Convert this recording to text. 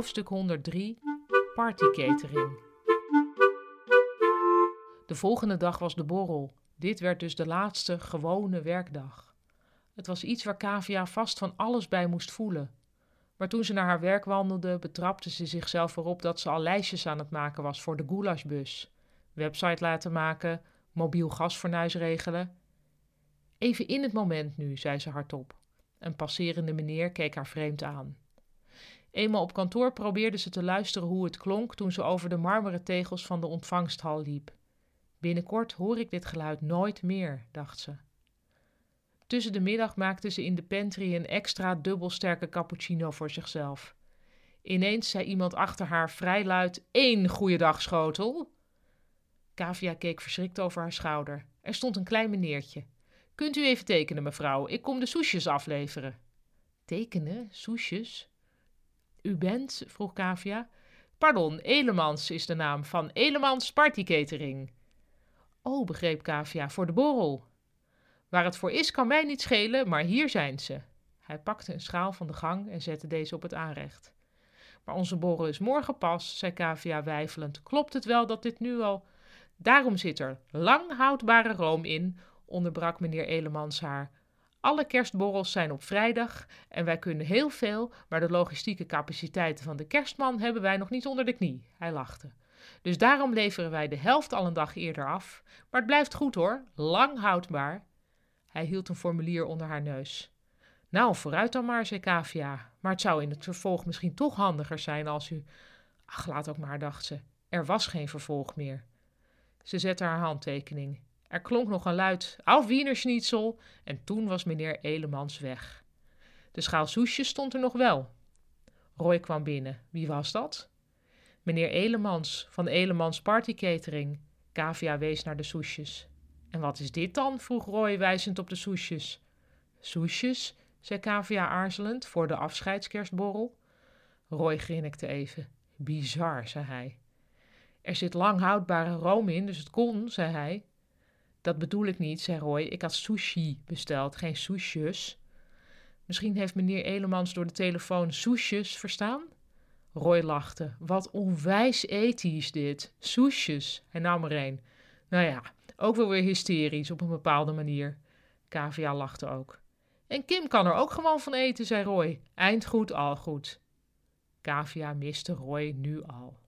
Hoofdstuk 103 Party Catering. De volgende dag was de borrel. Dit werd dus de laatste gewone werkdag. Het was iets waar Kavia vast van alles bij moest voelen. Maar toen ze naar haar werk wandelde, betrapte ze zichzelf erop dat ze al lijstjes aan het maken was voor de goulashbus. Website laten maken, mobiel gasfornuis regelen. Even in het moment nu, zei ze hardop. Een passerende meneer keek haar vreemd aan. Eenmaal op kantoor probeerde ze te luisteren hoe het klonk toen ze over de marmeren tegels van de ontvangsthal liep. Binnenkort hoor ik dit geluid nooit meer, dacht ze. Tussen de middag maakte ze in de pantry een extra dubbelsterke cappuccino voor zichzelf. Ineens zei iemand achter haar vrij luid: één goeiedag, schotel. Kavia keek verschrikt over haar schouder. Er stond een klein meneertje. Kunt u even tekenen, mevrouw? Ik kom de soesjes afleveren. Tekenen? Soesjes? U bent? vroeg Kavia. Pardon, Elemans is de naam van Elemans Party Catering. Oh, begreep Kavia, voor de borrel. Waar het voor is, kan mij niet schelen, maar hier zijn ze. Hij pakte een schaal van de gang en zette deze op het aanrecht. Maar onze borrel is morgen pas, zei Kavia weifelend. Klopt het wel dat dit nu al... Daarom zit er lang houdbare room in, onderbrak meneer Elemans haar. Alle kerstborrels zijn op vrijdag en wij kunnen heel veel, maar de logistieke capaciteiten van de kerstman hebben wij nog niet onder de knie. Hij lachte. Dus daarom leveren wij de helft al een dag eerder af. Maar het blijft goed hoor, lang houdbaar. Hij hield een formulier onder haar neus. Nou, vooruit dan maar, zei Kavia. Maar het zou in het vervolg misschien toch handiger zijn als u. Ach, laat ook maar, dacht ze. Er was geen vervolg meer. Ze zette haar handtekening. Er klonk nog een luid Auf Wienerschnitzel en toen was meneer Elemans weg. De schaal soesjes stond er nog wel. Roy kwam binnen. Wie was dat? Meneer Elemans van Elemans Party Catering. Kavia wees naar de soesjes. En wat is dit dan? vroeg Roy wijzend op de soesjes. Soesjes, zei Kavia aarzelend voor de afscheidskerstborrel. Roy grinnikte even. Bizar, zei hij. Er zit lang houdbare room in, dus het kon, zei hij. Dat bedoel ik niet, zei Roy. Ik had sushi besteld, geen soesjes. Misschien heeft meneer Elemans door de telefoon soesjes verstaan? Roy lachte. Wat onwijs ethisch dit. Soesjes. Hij nam er een. Nou ja, ook wel weer hysterisch op een bepaalde manier. Kavia lachte ook. En Kim kan er ook gewoon van eten, zei Roy. Eind goed, al goed. Kavia miste Roy nu al.